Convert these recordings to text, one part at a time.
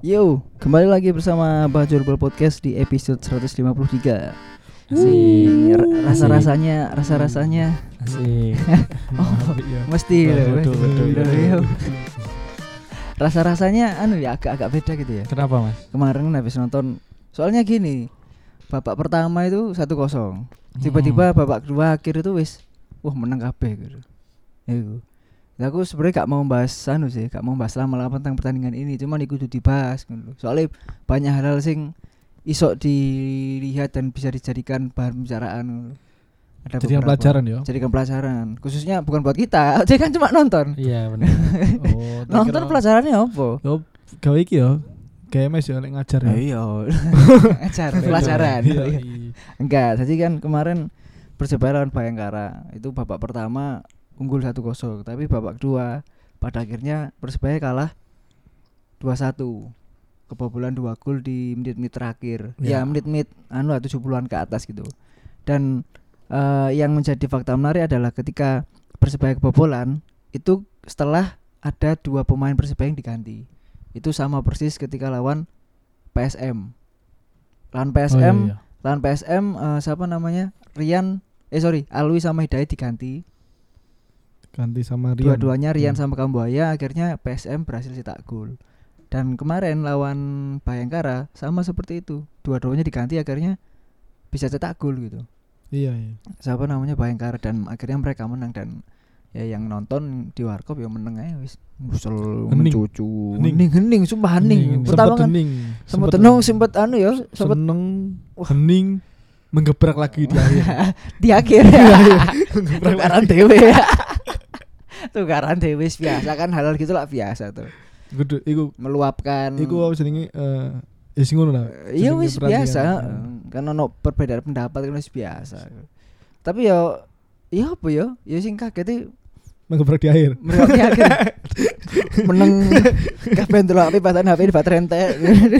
Yo, kembali lagi bersama Bajul Ball Podcast di episode 153. Asik. Ra- Rasa-rasanya, rasa-rasanya Asik. Oh, Iya. mesti Betul, loh, betul. Rasa-rasanya anu ya agak-agak beda gitu ya. Kenapa mas? Kemarin habis nonton soalnya gini. Babak pertama itu 1-0. Tiba-tiba babak kedua akhir itu wis wah menang kabeh gitu. Iku. Lah aku sebenarnya gak mau bahas anu sih, gak mau bahas lama-lama tentang pertandingan ini, cuman iku kudu dibahas gitu. Soalnya banyak hal-hal sing iso dilihat dan bisa dijadikan bahan pembicaraan. Ada Jadikan pelajaran ya. Jadikan pelajaran, khususnya bukan buat kita, dia kan cuma nonton. Iya benar. Oh, Nonton pelajarannya apa? Oh, gawe iki ya. GMS ya lek ngajar ya. iya. Ajar pelajaran. Iya, iya. Enggak, jadi kan kemarin Persebaya lawan Bayangkara itu babak pertama unggul 1-0, tapi babak kedua pada akhirnya Persebaya kalah 2-1. Kebobolan dua gol di menit-menit terakhir. Ya, Ya. menit-menit anu lah, 70-an ke atas gitu. Dan eh, yang menjadi fakta menarik adalah ketika Persebaya kebobolan itu setelah ada dua pemain Persebaya yang diganti. Itu sama persis ketika lawan PSM. Lawan PSM Oh, iya, iya. lawan PSM eh, siapa namanya Rian eh sorry Alwi sama Hidayat diganti Ganti sama Rian. dua-duanya Rian Hmm. sama Kambuaya akhirnya PSM berhasil cetak gol. Dan kemarin lawan Bayangkara sama seperti itu. Dua-duanya diganti akhirnya bisa cetak gol gitu. Iya, iya. siapa namanya? Bayangkara. Dan akhirnya mereka menang. Dan ya yang nonton di warkop ya menang aja wis. Musel Hening. mencucu. Hening. hening hening. Sumpah hening. Sempet pertama kan hening. sempet tenung sempet anu ya sempet seneng. hening. Menggebrak lagi di akhir. di akhir. Menggebrak tukaran lagi. dewe tukaran dewe wis biasa kan hal-hal gitu lah biasa tuh. Kudu iku. Meluapkan. Iku apa jenenge eh ya sing ngono lah. Iya wis biasa. kan ono perbedaan pendapat kan wis biasa. Tapi ya ya apa ya ya sing kaget itu Menggebrak di akhir. mereka di akhir meneng kabeh ndelok HP batan HP di baterai entek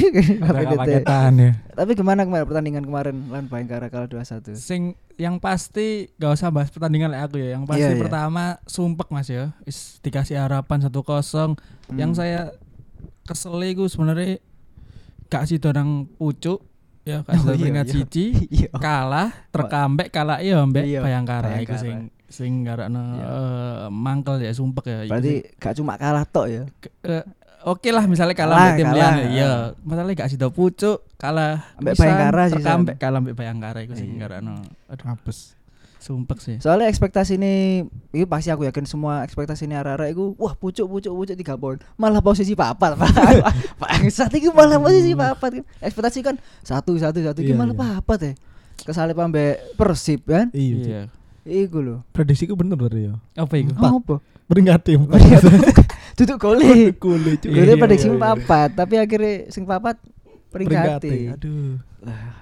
HP entek. ya. tapi gimana kemarin pertandingan kemarin lawan Bayangkara kalah 2-1 Sing yang pasti gak usah bahas pertandingan lah aku ya. Yang pasti Iya, iya. pertama sumpek Mas ya. Is dikasih harapan 1-0. Yang Hmm. saya kesel iku sebenarnya gak sih orang pucuk ya Oh, kasih iya, peringkat iya. siji iya kalah terkambek kalah iya mbek Iya, Bayangkara iku Bayangkara. sing sing garakno Iya. eh, mangkel ya sumpek ya. Berarti gak cuma kalah tok ya eh, Oke lah misalnya kalah, Kalah, tim kalah. liyan iya. Masalahnya gak sida pucuk kalah Ambek Bayangkara sih, terkambek San. kalah mbek Bayangkara iku sing Iya. garakno. Aduh, Apes. sumpek sih. Soalnya ekspektasi ini, itu pasti aku yakin semua ekspektasi ini arah-arah itu, wah pucuk pucuk pucuk tiga poin, malah posisi papat, pak. Saat itu malah posisi papat kan. Ekspektasi kan satu satu satu, Iya, gimana iya. papat ya? Kesalip ambek persib kan? Iya. Iya. Iku loh. Prediksiku bener berarti ya. Apa iku? Empat. Apa? Tim. Duduk goli. Kulit Iya, Goli iya, pada iya, sing iya. papat, tapi akhirnya sing papat peringkati. Aduh.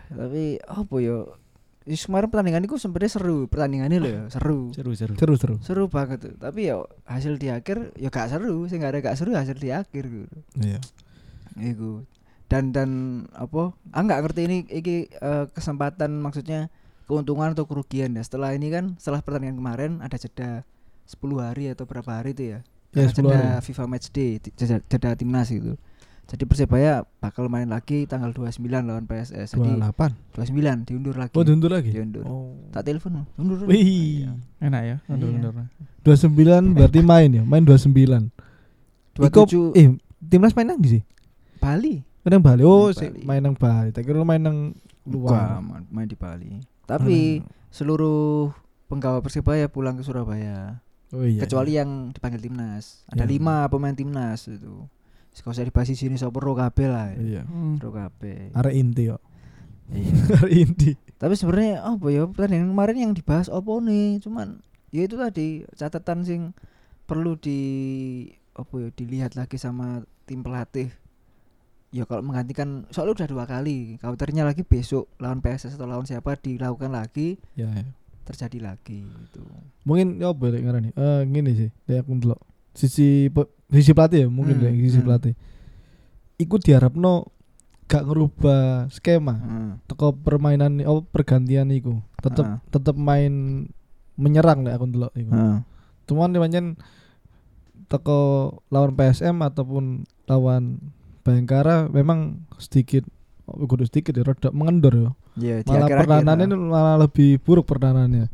Tapi apa yo? Is kemarin pertandingan itu sebenarnya seru, pertandingannya loh ya, seru. Seru seru. Seru seru. seru banget tuh tapi ya hasil di akhir ya gak seru sih gak ada gak seru hasil di akhir gitu Iya. Iku. dan dan apa ah nggak ngerti ini iki eh, kesempatan maksudnya keuntungan atau kerugian ya setelah ini kan setelah pertandingan kemarin ada jeda 10 hari atau berapa hari itu ya Ya, Ada 10 jeda hari. FIFA Match Day ti- jeda, jeda timnas gitu jadi Persebaya bakal main lagi tanggal 29 lawan PSS jadi 28. 29 diundur lagi Oh, diundur lagi. diundur Oh. tak telepon undur Wih. Iya. Enak ya, Iya. mundur-mundur. 29 berarti main ya, main 29. Iko 27 eh timnas main nang di sih? Bali Main nang Bali. Oh, Main nang Bali. Tak kira main nang luar. ma- main di Bali. Tapi seluruh penggawa Persibaya pulang ke Surabaya. Oh iya. Kecuali yang dipanggil timnas. Ada Iya. lima pemain timnas itu. Gak usah dibahas di sini sopo ro kabeh lah. Iya. Hmm. Ro kabeh. Arek inti yo. Iya. Arek inti. Tapi sebenarnya apa ya pertandingan kemarin yang dibahas opo nih? Cuman ya itu tadi catatan sing perlu di apa ya dilihat lagi sama tim pelatih. Ya kalau menggantikan soalnya udah dua kali. Counternya lagi besok lawan PSS atau lawan siapa dilakukan lagi Ya. ya. terjadi lagi gitu. Mungkin ya apa lek ngarani? Eh ngene sih, lek aku ndelok. Sisi sisi pelatih ya, mungkin Hmm, lek sisi hmm. pelatih. Iku diharapno gak ngerubah skema Heeh. teko permainan oh pergantian iku. Tetep Ah. tetep main menyerang lek aku ndelok iku. Heeh. Cuman pancen teko lawan PSM ataupun lawan Bayangkara memang sedikit kudu sedikit ya rada mengendor ya. Iya, di Malah akhir-akhir, pertahanannya ini malah lebih buruk pertahanannya.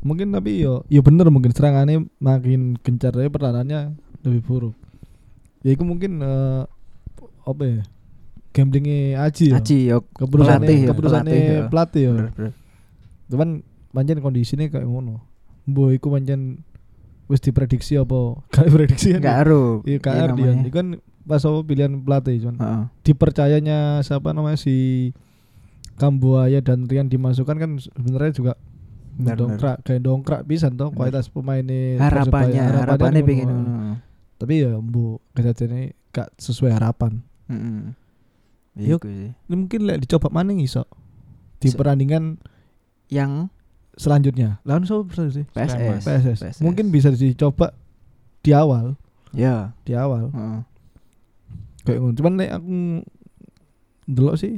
Mungkin tapi yo yo bener mungkin serangannya makin gencar tapi pertahanannya lebih buruk. Ya itu mungkin eh, apa ya? Gamblingnya Aji ya. Aji yo Keputusannya pelatih ya, keputusannya pelatih ya. pelatih ya. bener, bener. Cuman pancen kondisinya kayak ngono. Mbok iku pancen wis diprediksi apa? Gak diprediksi kan? Enggak aru. Iya Iya dia. namanya. Itu kan pas apa pilihan pelatih cuman Heeh. dipercayanya siapa namanya si Kambuaya dan Rian dimasukkan kan sebenarnya juga dongkrak kayak dongkrak bisa toh kualitas pemainnya Harapannya, harapannya ngono. pengen ngono. Tapi ya bu kejadiannya gak sesuai harapan. Heeh. Yuk. Iku sih. Ini mungkin lek dicoba mana iso di Se- perandingan Yang selanjutnya. Lawan siapa sih? PSS. PSS. PSS. Mungkin bisa dicoba di awal, Ya. di awal. Heeh. Kayak ngono. Cuman lek aku ndelok sih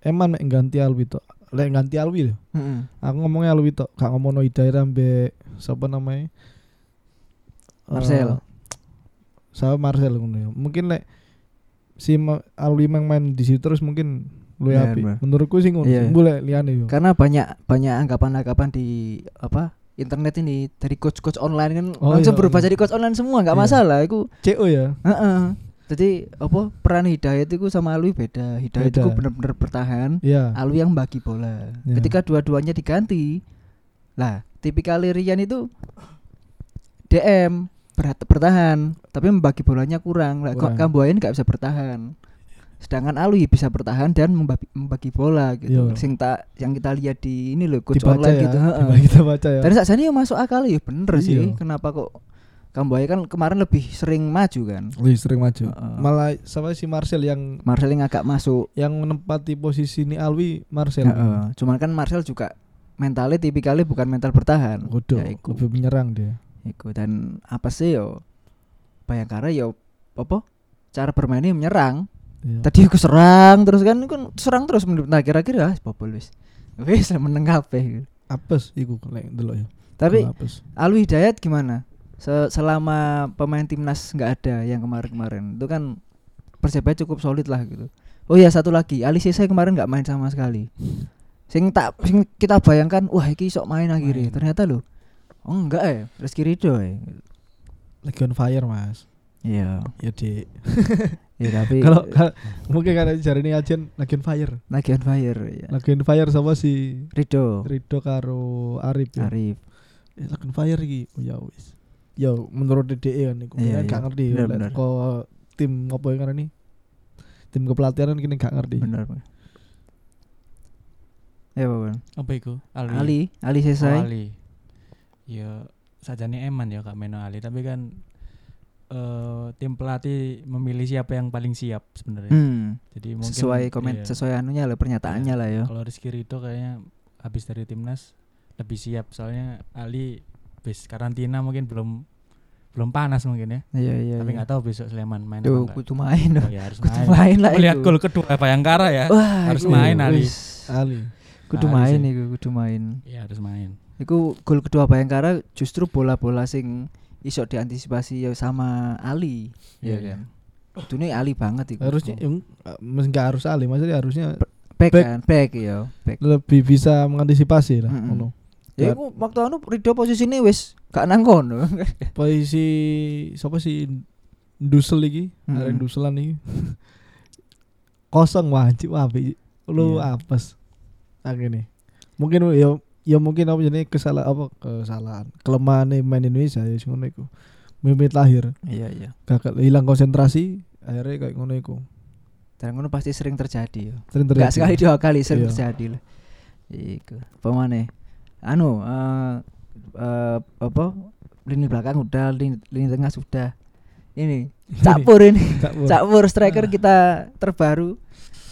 eman mek ganti Alwi tok. Lek ganti Alwi lho. Heeh. Aku ngomongnya Alwi tok, gak ngomongno Hidayah ambek siapa namanya? Marcel. Eh, sama Marcel ngono ya. Mungkin lek si Alwi mang main di situ terus mungkin lu Bener, api. Menurutku sih ngono. Iya. Boleh liane yo. Karena banyak banyak anggapan-anggapan di apa? internet ini dari coach-coach online kan Oh, langsung iya, berubah iya. jadi coach online semua nggak Iya. masalah itu CO ya. Heeh. Jadi apa peran Hidayat itu sama Alwi beda. Hidayat itu Beda. benar-benar bertahan, Iya. Alwi yang bagi bola. Iya. Ketika dua-duanya diganti, lah tipikal Rian itu DM berat bertahan, tapi membagi bolanya kurang. Lah kok ini nggak bisa bertahan. Sedangkan Alwi bisa bertahan dan membagi, membagi bola gitu. Iya. Sing tak yang kita lihat di ini loh coach Dibaca online ya. gitu. heeh. Kita baca ya. Dan saat ini masuk akal ya bener sih. Iya. Kenapa kok Kambuaya kan kemarin lebih sering maju kan. Wih, sering maju. Heeh. Malah sama si Marcel yang Marcel yang agak masuk. yang menempati posisi ini Alwi Marcel. Heeh. Cuman kan Marcel juga mentalnya tipikalnya bukan mental bertahan. Waduh, Ya, iku. lebih menyerang dia. Iku. dan apa sih yo? Bayangkara yo apa? Cara bermainnya menyerang. Iya. Tadi aku serang terus kan kan serang terus menit nah kira-kira ah bobol wis. Wis meneng kabeh. Apes iku lek delok ya. Tapi. Alwi Hidayat gimana? Se- selama pemain timnas nggak ada yang kemarin-kemarin itu kan Persebaya cukup solid lah gitu. Oh ya satu lagi, Ali Sisa kemarin nggak main sama sekali. Sing tak sing kita bayangkan, wah iki sok main akhirnya. Main. Ternyata loh, oh enggak ya, Rizky Ridho ya. Lagi on fire, Mas. Iya, Ya, Dik. ya tapi Kalau mungkin karena jari ini ajen lagi on fire. lagi on fire ya. Lagi on fire sama si Ridho, Rido karo Arif ya. Arif. Eh, lagi on fire iki. Oh ya wis. Ya menurut DDE kan iku. Iya, Kan iya. gak ngerti Bener, bener. kok tim apa yang karena ini tim kepelatihan kan kini gak ngerti. Benar. Bang. Ya, Bang. Apa iku? Ali, Ali Oh, Sesai. Ali. Ya sajane eman ya Kak Meno Ali, tapi kan eh tim pelatih memilih siapa yang paling siap sebenarnya. Hmm, Jadi mungkin sesuai komen iya. sesuai anunya lah pernyataannya lah ya. Kalau Rizky Ridho kayaknya habis dari timnas lebih siap soalnya Ali bis karantina mungkin belum belum panas mungkin ya. Iya, iya. tapi iya. nggak tahu besok Sleman main Tuh, apa enggak. kudu main Oh dong. ya harus Kudu main. main lah Melihat itu. gol kedua Bayangkara ya. Wah, Harus iku main, Ali. wis. Ali. Kudu Ali main iku, kudu main. Iya harus main. Iku gol kedua Bayangkara justru bola-bola sing iso diantisipasi ya sama Ali. Iya Iya, kan. Kudune Ali banget iku. Harusnya ya, mesti nggak harus Ali, maksudnya harusnya back, back. kan, back ya, back. lebih bisa mengantisipasi lah Mm-mm. ngono. Ya iku waktu anu Ridho posisine wis gak nang kono. Posisi siapa sih Dusel iki? Mm-mm. Arek Duselan iki. Kosong wajib apik. Lu Iya. apes. Akhirnya. Mungkin ya ya mungkin apa jadi kesalahan apa kesalahan kelemahan main Indonesia ya sing ngono iku. Mimit lahir, Iya, iya. gagal hilang konsentrasi, akhirnya kayak ngono iku. Dan ngono pasti sering terjadi ya. Sering Gak terjadi. sekali dua kali sering Iya. terjadi lah. Iku. Apa maneh? Anu eh eh, apa? Lini belakang udah, lini, lini tengah sudah. Ini Cakpur ini. Cakpur striker kita terbaru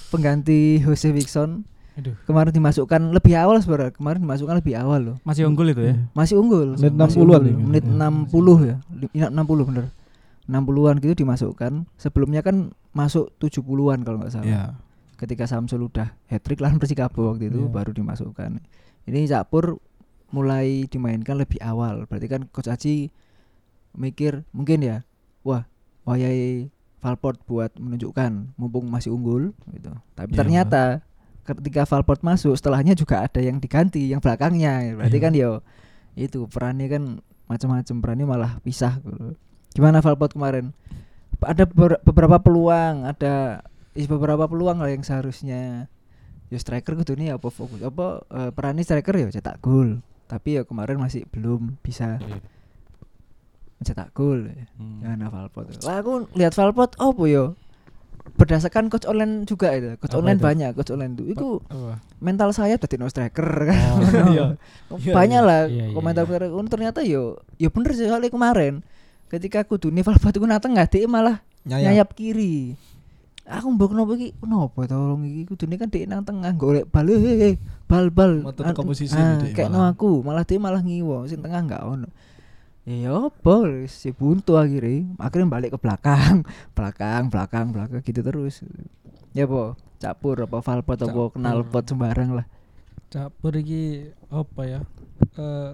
pengganti Jose Wilson. Aduh. Kemarin dimasukkan lebih awal sebenarnya. Kemarin dimasukkan lebih awal loh. Masih unggul itu ya. Masih unggul. Menit Masih 60-an unggul. ya. Menit Iya. 60 ya. Li- iya, 60 bener. 60-an gitu dimasukkan. Sebelumnya kan masuk 70-an kalau nggak salah. Iya. Ketika Samsul udah hat-trick lawan Persikabo waktu itu Iya. baru dimasukkan. Ini Cakpur mulai dimainkan lebih awal. Berarti kan Coach Aji mikir mungkin ya, wah, wayai Valport buat menunjukkan mumpung masih unggul gitu. Tapi Iya. ternyata ketika Valport masuk setelahnya juga ada yang diganti yang belakangnya. Berarti Iya. kan yo itu perannya kan macam-macam perannya malah pisah gitu. Gimana Valport kemarin? Ada beber- beberapa peluang, ada beberapa peluang lah yang seharusnya yo striker kudu nih apa fokus apa eh, perannya striker ya cetak gol. Tapi ya kemarin masih belum bisa Iya. mencetak gol. ya. Hmm. Gimana Valport? Lah aku lihat Valport oh yo berdasarkan coach online juga itu coach Apa online itu? banyak coach online tuh itu Apa? mental saya tadi no striker kan Oh, iya. Iya, banyak iya. lah Iya, iya, komentar iya. komentar ternyata yo yo bener sih soalnya kemarin ketika aku dunia Valport itu nang tengah dia malah nyayap kiri aku mbok kenapa iki kenapa tolong iki kudune kan dia nang tengah golek bal eh, eh, eh, bal bal Metu teko posisi ah, dia kayak no malah. aku malah dia malah ngiwo sing tengah enggak ono ya apa si buntu akhirnya akhirnya balik ke belakang belakang belakang belakang gitu terus ya po capur apa valpot apa kenal pot sembarang lah Capur iki apa ya? Eh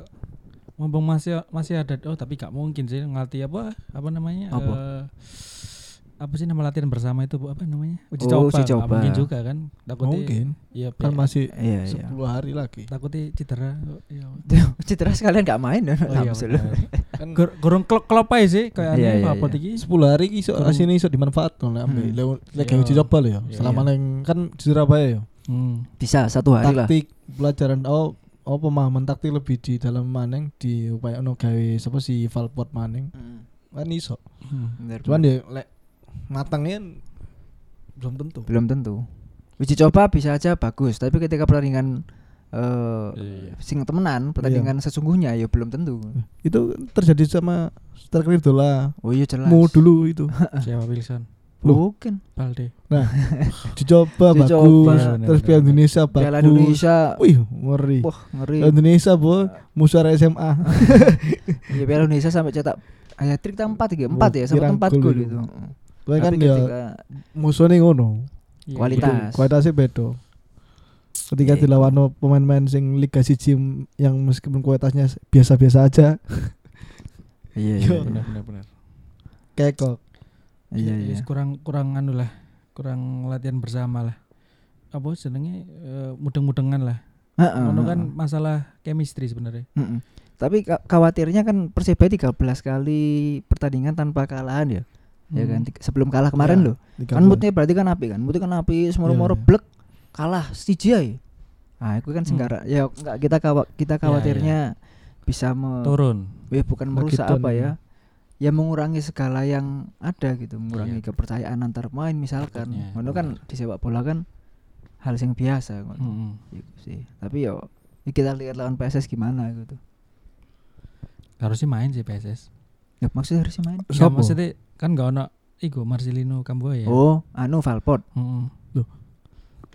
mumpung masih masih ada oh tapi gak mungkin sih ngelatih apa apa namanya? Apa? Eh, apa sih nama latihan bersama itu Bu? apa namanya? Uji Oh, coba. uji coba. mungkin juga kan. Takutnya Mungkin. Iya, Kan masih iya iya 10 hari lagi. takutnya cedera. Oh, Iya. cedera sekalian gak main ya Oh, iya. Kan Gor- Gorong klop klop aja sih kayak Iya, aneh iya, apa iya. iki. 10 hari iso asine iso dimanfaatkan lah ambil. Hmm. Lewat lek Iya. uji coba lho ya. Iya, Selama iya. neng kan di Surabaya ya. Hmm. bisa satu hari lah Taktik pelajaran oh oh pemahaman taktik lebih di dalam maneng di upaya ono gawe sapa si Valport maneng kan iso. Hmm. Cuman ya lek matangnya belum tentu. belum tentu uji coba bisa aja bagus tapi ketika pertandingan eh Iya. sing temenan pertandingan sesungguhnya ya belum tentu Itu terjadi sama striker idola oh iya jelas mu dulu itu. Siapa Wilson? Loh. bukan Balde. Dicoba Dicoba. bagus, Benar, terus Piala Indonesia bagus. Piala Indonesia Wih, ngeri. wah ngeri Piala Indonesia, Bu. Musuh SMA. ya Piala Indonesia sampai cetak hat trick empat tiga empat ya sampai pirang empat gol gol kan Tapi ya ketika musuhnya ngono. Iya. Kualitas. Betul, Kualitasnya beda. Ketika Iya. dilawan pemain-pemain sing Liga 1 yang meskipun kualitasnya biasa-biasa aja, iya Yo. Benar benar benar. kekok. iya iya kurang kurang anu lah. Kurang latihan bersama lah. Apa senengnya eh, mudeng-mudengan lah. Heeh, Ngono kan heeh. masalah chemistry sebenarnya. Mm-mm. Tapi ka- khawatirnya kan Persebaya 13 kali pertandingan tanpa kalahan ya. Ya kan Hmm. Sebelum kalah kemarin Ya, loh. Kan moodnya berarti kan api kan. Moodnya kan api semua-moro Iya, iya. blek kalah ae. Nah, itu kan Hmm. senggara. Ya enggak kita kawa, kita Ya, khawatirnya bisa me, Turun. ya bukan merusak Begitu, apa ya. Ya mengurangi segala yang ada gitu, mengurangi Iya. kepercayaan antar pemain misalkan. Takutnya, Ngono kan di sepak bola kan hal yang biasa ngono. Mm-mm. Gitu sih. Tapi yo ya kita lihat lawan PSS gimana gitu. Harusnya main sih PSS. Ya maksudnya harusnya main. Ya, Sopo? maksudnya kan gak ono iku Marcelino Kamboya. Oh, anu Valport. Heeh.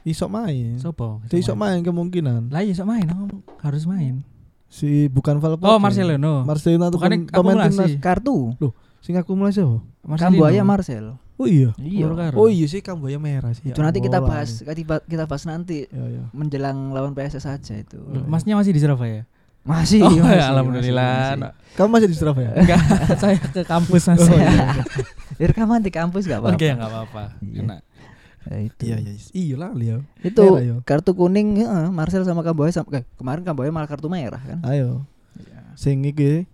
Iso main. Sopo? Dia iso main kemungkinan. Lah iya iso main, aku harus main. Si bukan Valport. Oh, ya. Marcelino. Marcelino tuh kan pemain timnas. Kartu. Sing akumulasi apa? Kambuaya Marcel. Oh iya. Iya. Oh iya sih Kamboya merah sih. Itu nanti kita bahas kita, kita bahas nanti Ya ya. menjelang lawan PSS saja itu. Loh, Masnya masih di Surabaya? Masih, oh, masih, ya, masih, alhamdulillah. masih. Nah, Kamu masih di Surabaya? Enggak, saya ke kampus Mas. Oh, iya. Ya, rekaman di kampus gak apa-apa. Oke, enggak apa-apa. Iya. Enak. Ya, itu. Iya iya. Iya lah Leo. Itu Merah, yo. kartu kuning ya, Marcel sama Kamboya sama, eh, kemarin Kamboya malah kartu merah kan. Ayo. Iya. Sing iki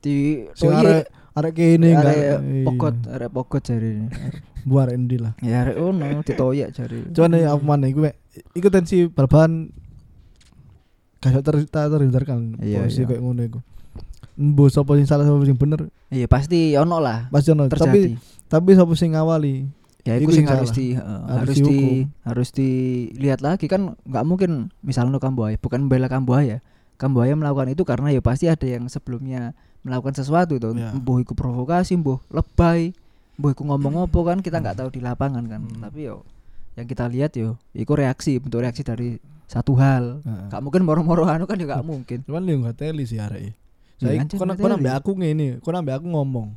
Di sing oh iya, arek arek kene enggak. arek iya. pokot, arek pokot jari ini. Buar endi lah. Ya arek ono ditoyak jari. Cuman ya apa mana iku mek iku tensi bal-balan kayak ter tak terhindarkan Iya, posisi iya. kayak ngono iku. Mbok sapa sing salah sapa sing bener Iya pasti ono lah pasti ono. terjadi. Tapi tapi sapa sing ngawali? ya iku itu sing harus di eh, Harus harus, di harus dilihat lagi kan nggak mungkin misalnya Kamboya bukan membela Kamboya Kamboya melakukan itu karena ya pasti ada yang sebelumnya melakukan sesuatu tuh Ya. mbuh iku provokasi mbuh lebay mbuh iku ngomong apa kan kita nggak tahu di lapangan kan Hmm. tapi yo yang kita lihat yo iku reaksi bentuk reaksi dari satu hal Heeh. nggak mungkin moro-moro anu kan juga nggak mungkin Cuman dia enggak teli sih. Iya, Saya kau nggak nambah aku ngene, kau nambah aku ngomong.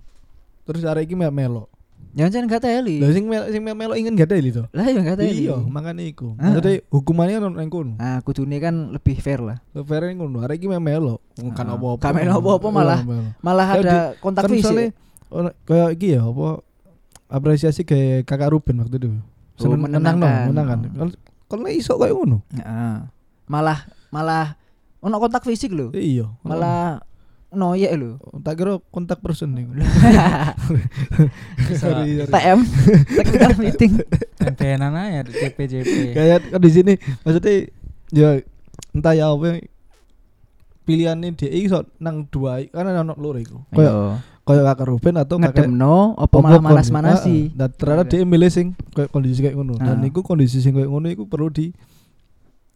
Terus arek iki mek melo. jangan jangan nggak teli Lah sing melo sing melo ingin gak teli to. lah ya nggak teli Iya, makane iku. Ah. Maksudnya hukumannya kan nang kono. nah kudune kan lebih fair lah Fair ngono. Arek iki melo. Kan Ah. apa-apa. Gak melo apa-apa, malah- Iya, malah ada kontak kan fisik kayak iki ya apa apresiasi kayak kakak Ruben waktu itu. Oh, Seneng menang no, menenangkan. menang kan. Kalau- iso kayak ngono. Heeh. Malah malah ono kontak fisik lho. Iya. Malah noyek lho. tak kira kontak person nih. Sorry, sorry. TM technical meeting. tenan aja di CPJP. Kayak kan di sini maksudnya ya entah ya apa pilihannya dia iso nang dua karena ono loro iku. Kayak Kayak kakak Ruben atau kakak ngedemno apa malah kon- manas-manasi. Ah, Dan ternyata dia milih sing kayak kondisi kayak ngono. Dan Ah. iku kondisi sing kayak ngono iku perlu di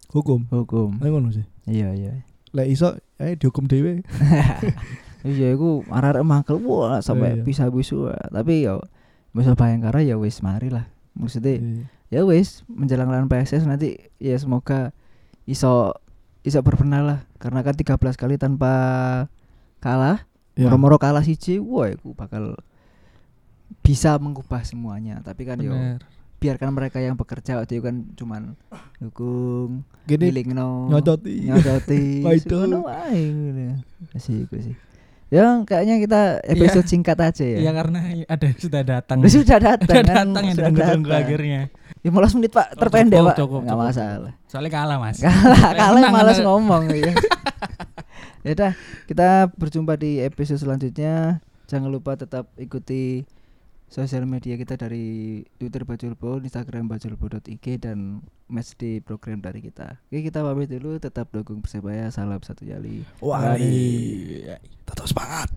hukum. Hukum. Ngono sih. Iya iya. Lek iso eh dihukum dhewe. Iya iku arek-arek mangkel wah sampai Iya. bisa bisu tapi yo bisa bayangkara ya wis mari lah. Maksudnya Iya. ya wis menjelang lawan PSS nanti ya semoga iso iso berbenah lah karena kan 13 kali tanpa kalah Ya. moro-moro kalah siji wah iku bakal bisa mengubah semuanya tapi kan yo biarkan mereka yang bekerja waktu itu kan cuman dukung Gini ngilingno nyocoti. itu. ngono ngono. sih iku sih ya kayaknya kita episode Iya. singkat aja ya Iya karena ada sudah datang. Udah sudah datang Sudah kan, datang yang sudah ditunggu-tunggu akhirnya. 15 menit pak Oh, terpendek cukup, pak cukup, masalah Soalnya kalah mas. kalah kalah malas ngomong ya ya udah kita berjumpa di episode selanjutnya jangan lupa tetap ikuti sosial media kita dari Twitter Bajulbo, Instagram bajulbo.ig dan match di program dari kita. Oke kita pamit dulu, tetap dukung Persebaya, salam satu jali. Wah, Iya. tetap semangat.